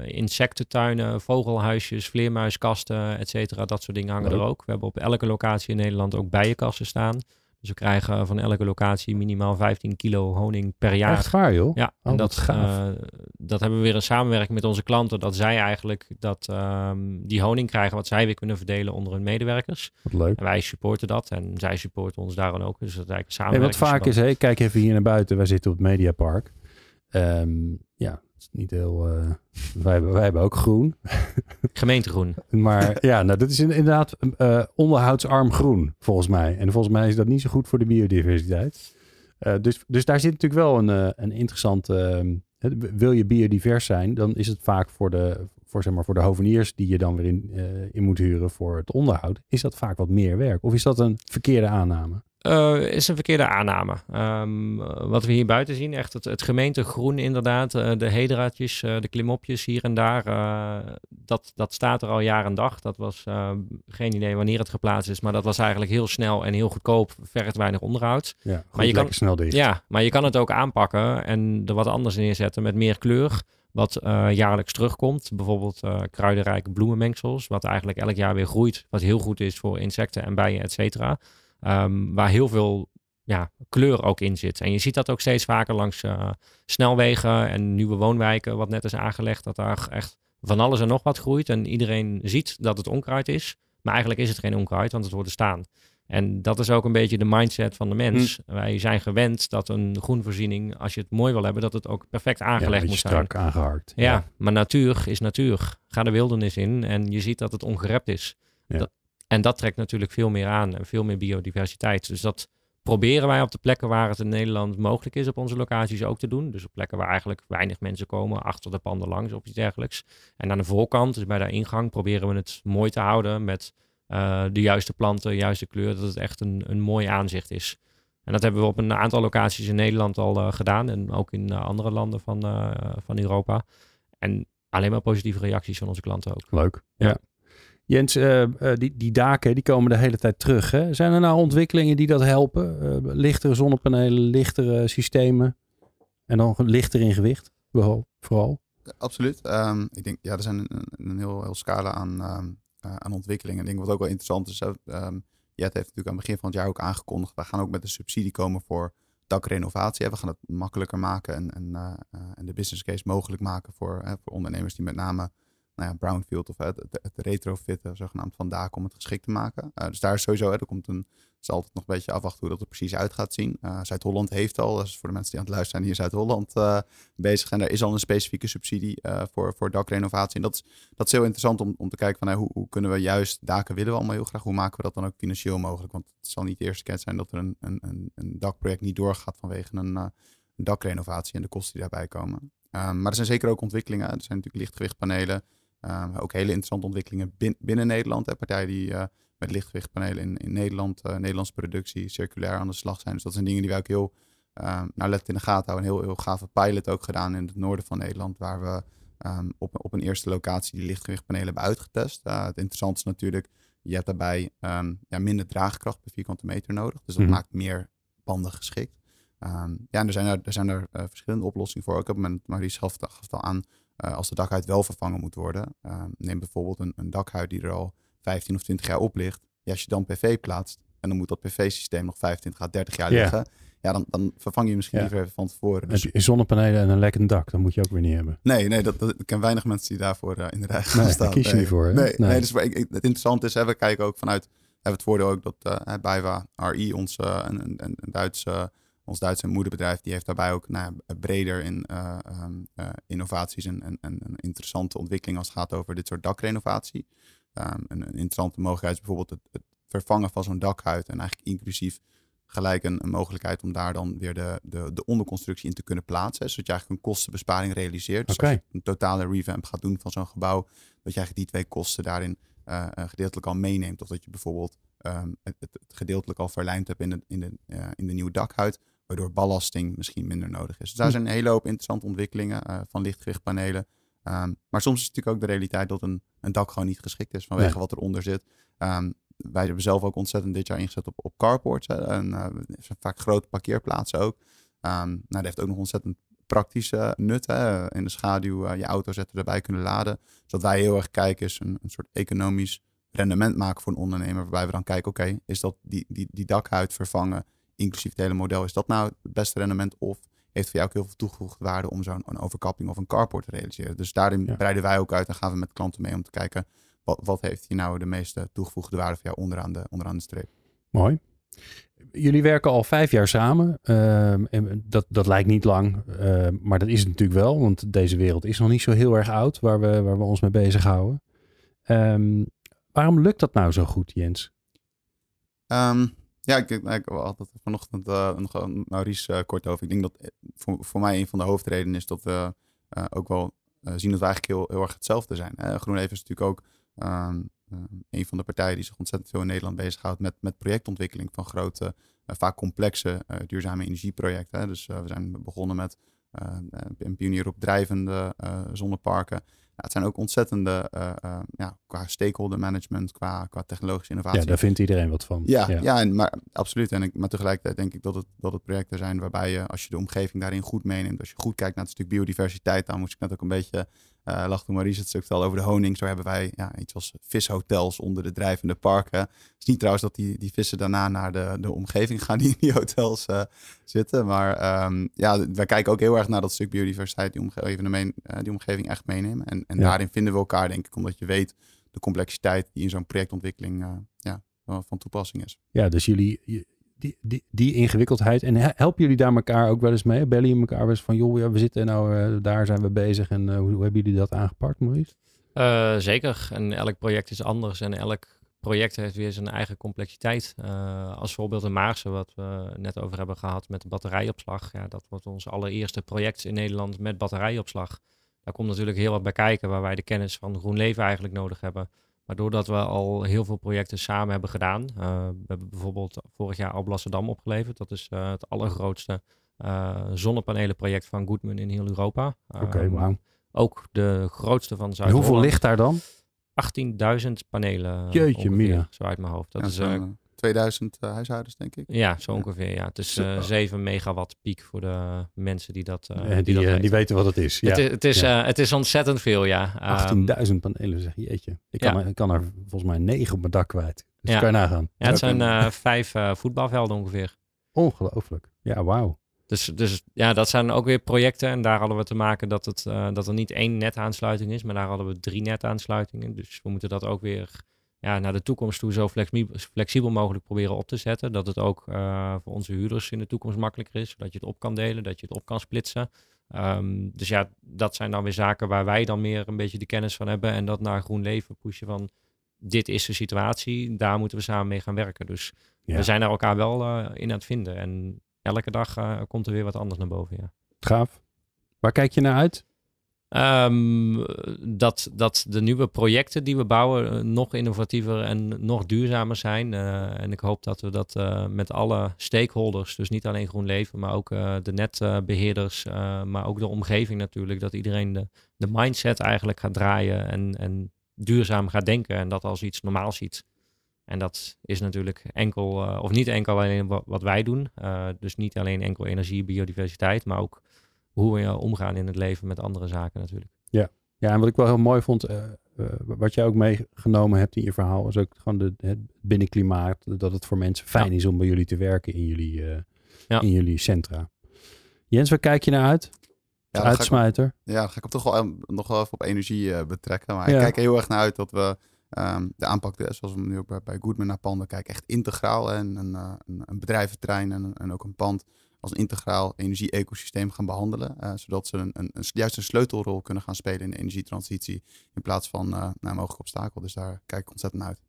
insectentuinen, vogelhuisjes, vleermuiskasten, et cetera. Dat soort dingen hangen er ook. We hebben op elke locatie in Nederland ook bijenkasten staan. Dus we krijgen van elke locatie minimaal 15 kilo honing per jaar. Echt waar joh? Ja, oh, en dat, uh, dat hebben we weer een samenwerking met onze klanten. Dat zij eigenlijk dat, um, die honing krijgen wat zij weer kunnen verdelen onder hun medewerkers. Wat leuk. En wij supporten dat en zij supporten ons daar dan ook. Dus dat is eigenlijk samenwerking. Wat vaak is, hè, kijk even hier naar buiten. Wij zitten op het Mediapark. Um, ja, is niet heel. Uh, wij, hebben, wij hebben ook groen. Gemeentegroen. maar ja, nou, dat is inderdaad uh, onderhoudsarm groen, volgens mij. En volgens mij is dat niet zo goed voor de biodiversiteit. Uh, dus, dus daar zit natuurlijk wel een, een interessant. Ehm, wil je biodivers zijn, dan is het vaak voor de, voor, zeg maar, voor de hoveniers die je dan weer in, in moet huren voor het onderhoud, is dat vaak wat meer werk. Of is dat een verkeerde aanname? Uh, is een verkeerde aanname. Um, wat we hier buiten zien, echt het, het gemeentegroen inderdaad. Uh, de hedraatjes, uh, de klimopjes hier en daar. dat, dat staat er al jaar en dag. Dat was geen idee wanneer het geplaatst is. Maar dat was eigenlijk heel snel en heel goedkoop. Vergt weinig onderhoud. Ja, maar je kan, snel dicht. Ja, maar je kan het ook aanpakken en er wat anders neerzetten met meer kleur. Wat jaarlijks terugkomt. Bijvoorbeeld kruidenrijke bloemenmengsels. Wat eigenlijk elk jaar weer groeit. Wat heel goed is voor insecten en bijen, et cetera. Um, waar heel veel ja, kleur ook in zit. En je ziet dat ook steeds vaker langs uh, snelwegen en nieuwe woonwijken, wat net is aangelegd, dat daar echt van alles en nog wat groeit. En iedereen ziet dat het onkruid is, maar eigenlijk is het geen onkruid, want het wordt er staan. En dat is ook een beetje de mindset van de mens. Hm. Wij zijn gewend dat een groenvoorziening, als je het mooi wil hebben, dat het ook perfect aangelegd ja, moet zijn. Strak aangeharkt. Ja, ja, maar natuur is natuur. Ga de wildernis in en je ziet dat het ongerept is. Ja. Dat, en dat trekt natuurlijk veel meer aan en veel meer biodiversiteit. Dus dat proberen wij op de plekken waar het in Nederland mogelijk is op onze locaties ook te doen. Dus op plekken waar eigenlijk weinig mensen komen, achter de panden langs of iets dergelijks. En aan de voorkant, dus bij de ingang, proberen we het mooi te houden met uh, de juiste planten, de juiste kleur, dat het echt een, een mooi aanzicht is. En dat hebben we op een aantal locaties in Nederland al uh, gedaan en ook in uh, andere landen van, van Europa. En alleen maar positieve reacties van onze klanten ook. Leuk. ja. Jens, uh, uh, die, die daken die komen de hele tijd terug. Hè? Zijn er nou ontwikkelingen die dat helpen? Uh, lichtere zonnepanelen, lichtere systemen en dan lichter in gewicht vooral? Absoluut. Um, ik denk, ja, er zijn een, een heel, heel scala aan, um, aan ontwikkelingen. Ik denk wat ook wel interessant is, um, Jet heeft natuurlijk aan het begin van het jaar ook aangekondigd, we gaan ook met een subsidie komen voor dakrenovatie. We gaan het makkelijker maken en, en, en de business case mogelijk maken voor, voor ondernemers die met name nou ja, brownfield of het, het, het retrofitten zogenaamd van daken om het geschikt te maken. Uh, dus daar is sowieso, hè, er komt een, is altijd nog een beetje afwachten hoe dat er precies uit gaat zien. Uh, Zuid-Holland heeft al, dus voor de mensen die aan het luisteren zijn, hier Zuid-Holland bezig. En er is al een specifieke subsidie voor, voor dakrenovatie. En dat is, dat is heel interessant om, om te kijken van hoe, hoe kunnen we juist daken willen we allemaal heel graag. Hoe maken we dat dan ook financieel mogelijk? Want het zal niet de eerste keer zijn dat er een, een, een, een dakproject niet doorgaat vanwege een, een dakrenovatie en de kosten die daarbij komen. maar er zijn zeker ook ontwikkelingen. Er zijn natuurlijk lichtgewichtpanelen. Um, ook hele interessante ontwikkelingen binnen Nederland. Hè, partijen die uh, met lichtgewichtpanelen in, in Nederland, uh, Nederlandse productie, circulair aan de slag zijn. Dus dat zijn dingen die wij ook heel uh, nauwlettend in de gaten houden. Een heel, heel gave pilot ook gedaan in het noorden van Nederland, waar we ehm, op, op een eerste locatie die lichtgewichtpanelen hebben uitgetest. Uh, het interessante is natuurlijk, je hebt daarbij ehm, ja, minder draagkracht per vierkante meter nodig. Dus dat Mhm. maakt meer panden geschikt. Ehm, ja, en er zijn er, er, zijn er eh, verschillende oplossingen voor. Ook op het moment, Maurice gaf, het- gaf het al aan, eh, als de dakhuid wel vervangen moet worden. ehm, neem bijvoorbeeld een, een dakhuid die er al 15 of 20 jaar op ligt. Ja, als je dan PV plaatst en dan moet dat PV-systeem nog 25 à 30 jaar Ja. liggen. Ja, dan, dan vervang je misschien Ja. liever even van tevoren. Dus, zonnepanelen en een lekkend dak, dat moet je ook weer niet hebben. nee, nee dat, dat, ik ken weinig mensen die daarvoor eh, in de rij gaan Nee, staan. daar kies je nee. niet voor, hè? Nee, Nee. nee. dus ik, het interessante is, hè, we kijken ook vanuit, hebben het voordeel ook dat eh Bijwa RI, ons, eh, een, een, een Duits, eh, ons Duitse moederbedrijf, die heeft daarbij ook nou, breder in eh, ehm, eh, innovaties en, en, en een interessante ontwikkeling als het gaat over dit soort dakrenovatie. Ehm, een, een interessante mogelijkheid is bijvoorbeeld het, het vervangen van zo'n dakhuid en eigenlijk inclusief gelijk een, een mogelijkheid om daar dan weer de, de, de onderconstructie in te kunnen plaatsen. Zodat je eigenlijk een kostenbesparing realiseert. Dus als je een totale revamp gaat doen van zo'n gebouw, dat je eigenlijk die twee kosten daarin eh, gedeeltelijk al meeneemt. Of dat je bijvoorbeeld ehm, het, gedeeltelijk al verlijmd hebt in de, in, de, in de nieuwe dakhuid, waardoor ballasting misschien minder nodig is. Dus daar Hm. zijn een hele hoop interessante ontwikkelingen eh, van lichtgewichtpanelen. Ehm, maar soms is het natuurlijk ook de realiteit dat een, een dak gewoon niet geschikt is vanwege Nee. wat eronder zit. Ehm, wij hebben zelf ook ontzettend dit jaar ingezet op, op carports. Hè. En, eh, vaak grote parkeerplaatsen ook. Ehm, nou, dat heeft ook nog ontzettend praktische nut. Hè. In de schaduw eh, je auto zetten, erbij kunnen laden. Zodat wij heel erg kijken, is een, een soort economisch rendement maken voor een ondernemer. Waarbij we dan kijken, oké, is dat die, die, die dakhuid vervangen, inclusief het hele model, is dat nou het beste rendement? Of heeft voor jou ook heel veel toegevoegde waarde om zo'n overkapping of een carport te realiseren? Dus daarin Ja. breiden wij ook uit en gaan we met klanten mee om te kijken, wat, wat heeft hier nou de meeste toegevoegde waarde voor jou onderaan de, onderaan de streep? Mooi. Jullie werken al vijf jaar samen. Ehm, en dat, dat lijkt niet lang, ehm, maar dat is het natuurlijk wel. Want deze wereld is nog niet zo heel erg oud waar we, waar we ons mee bezighouden. Ehm waarom lukt dat nou zo goed, Jens? Ja, ik, ik, had het vanochtend eh, nog Maurice eh, kort over. Ik denk dat eh, voor, voor mij een van de hoofdredenen is dat we ook wel zien dat we eigenlijk heel, heel erg hetzelfde zijn. Uh, GroenLeven is natuurlijk ook ehm, eh, een van de partijen die zich ontzettend veel in Nederland bezighoudt met, met projectontwikkeling van grote, vaak complexe uh, duurzame energieprojecten. Dus uh, we zijn begonnen met uh, een pionier op drijvende uh, zonneparken. Ja, het zijn ook ontzettende, uh, ja, qua stakeholder management, qua, qua technologische innovatie. Ja, daar vindt iedereen wat van. Ja, ja. ja en, maar absoluut. En ik, maar tegelijkertijd denk ik dat het, dat het projecten zijn waarbij je, als je de omgeving daarin goed meenemt, als je goed kijkt naar het stuk biodiversiteit, dan moest ik net ook een beetje uh, lachen toen Maurice het stuk vertelde over de honing. Zo hebben wij ja, iets als vishotels onder de drijvende parken. Het is niet trouwens dat die, die vissen daarna naar de, de omgeving gaan die in die hotels uh, zitten. Maar um, ja, wij kijken ook heel erg naar dat stuk biodiversiteit, die, omge even mee, uh, die omgeving echt meenemen. En, en ja. daarin vinden we elkaar, denk ik, omdat je weet de complexiteit die in zo'n projectontwikkeling ja, van toepassing is. Ja, dus jullie, die, die, ingewikkeldheid. En helpen jullie daar elkaar ook wel eens mee? Bellen jullie elkaar wel eens van, joh, ja, we zitten nou, uh, daar zijn we bezig. En uh, hoe, hebben jullie dat aangepakt, Maurice? Uh, zeker. En elk project is anders. En elk project heeft weer zijn eigen complexiteit. Als voorbeeld de Maarse, wat we net over hebben gehad met de batterijopslag. Ja, dat wordt ons allereerste project in Nederland met batterijopslag. Daar komt natuurlijk heel wat bij kijken, waar wij de kennis van GroenLeven eigenlijk nodig hebben. Maar doordat we al heel veel projecten samen hebben gedaan. Uh, we hebben bijvoorbeeld vorig jaar Alblasserdam opgeleverd. Dat is uh, het allergrootste uh, zonnepanelenproject van Goodman in heel Europa. Oké, okay, wauw. Ook de grootste van zuid Hoeveel ligt daar dan? 18.000 panelen. Jeetje, mina. Zo uit mijn hoofd. Dat ja, is uh, 2000 uh, huishoudens, denk ik. Ja, zo ongeveer. Ja. Het is uh, 7 megawatt piek voor de mensen die dat, uh, ja, die, die, dat weten. die, weten wat het is. Ja. Het, is, het, is, ja. het is ontzettend veel, ja. Um, 18.000 panelen, zeg jeetje. Ik kan, ik kan er volgens mij 9 op mijn dak kwijt. Dus kan je nagaan. Ja, het zijn uh, vijf uh, voetbalvelden ongeveer. Ongelooflijk. Ja, wauw. Dus, dus ja, dat zijn ook weer projecten. En daar hadden we te maken dat, het, uh, dat er niet één netaansluiting is, maar daar hadden we drie netaansluitingen. Dus we moeten dat ook weer ja, naar de toekomst toe zo flexibel, mogelijk proberen op te zetten. Dat het ook uh, voor onze huurders in de toekomst makkelijker is. Dat je het op kan delen, dat je het op kan splitsen. Um, dus ja, dat zijn dan weer zaken waar wij dan meer een beetje de kennis van hebben. En dat naar groen leven pushen van dit is de situatie. Daar moeten we samen mee gaan werken. Dus ja. we zijn er elkaar wel uh, in aan het vinden. En elke dag uh, komt er weer wat anders naar boven. Ja. Gaaf. Waar kijk je naar uit? Ehm, dat, dat de nieuwe projecten die we bouwen eh, nog innovatiever en nog duurzamer zijn. Uh, en ik hoop dat we dat uh, met alle stakeholders, dus niet alleen GroenLeven, maar ook de netbeheerders, maar ook de omgeving natuurlijk, dat iedereen de, de mindset eigenlijk gaat draaien en, en duurzaam gaat denken en dat als iets normaals ziet. En dat is natuurlijk enkel, of niet enkel alleen wat wij doen. dus niet alleen enkel energie, biodiversiteit, maar ook hoe we omgaan in het leven met andere zaken natuurlijk. Ja, ja en wat ik wel heel mooi vond, uh, uh, wat jij ook meegenomen hebt in je verhaal, is ook gewoon de, het binnenklimaat, dat het voor mensen fijn is om bij jullie te werken in jullie, uh, ja. in jullie centra. Jens, waar kijk je naar uit? Ja, uitsmijter. Ik, ja, dan ga ik hem toch wel nog wel even op energie betrekken. Maar ja. ik kijk er heel erg naar uit dat we um, de aanpak, zoals we nu ook bij, bij Goodman naar panden kijken, echt integraal en een, een, een bedrijventerrein en, en ook een pand als integraal energie-ecosysteem gaan behandelen. Uh, zodat ze een, een, een, juist een sleutelrol kunnen gaan spelen in de energietransitie. In plaats van uh, nou, mogelijk obstakel. Dus daar kijk ik ontzettend naar uit.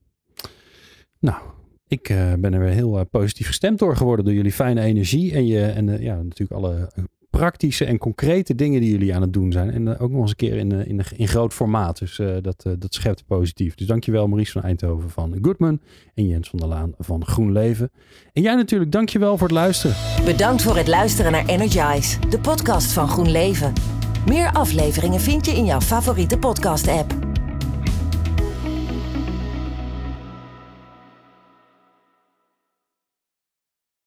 Nou, ik uh, ben er weer heel positief gestemd door geworden door jullie fijne energie. En, je, en ja, natuurlijk alle praktische en concrete dingen die jullie aan het doen zijn. En uh, ook nog eens een keer in, uh, in, groot formaat. Dus uh, dat, dat schept positief. Dus dankjewel Maurice van Eindhoven van Goodman. En Jens van der Laan van GroenLeven. En jij natuurlijk, dankjewel voor het luisteren. Bedankt voor het luisteren naar Energize, de podcast van GroenLeven. Meer afleveringen vind je in jouw favoriete podcast app.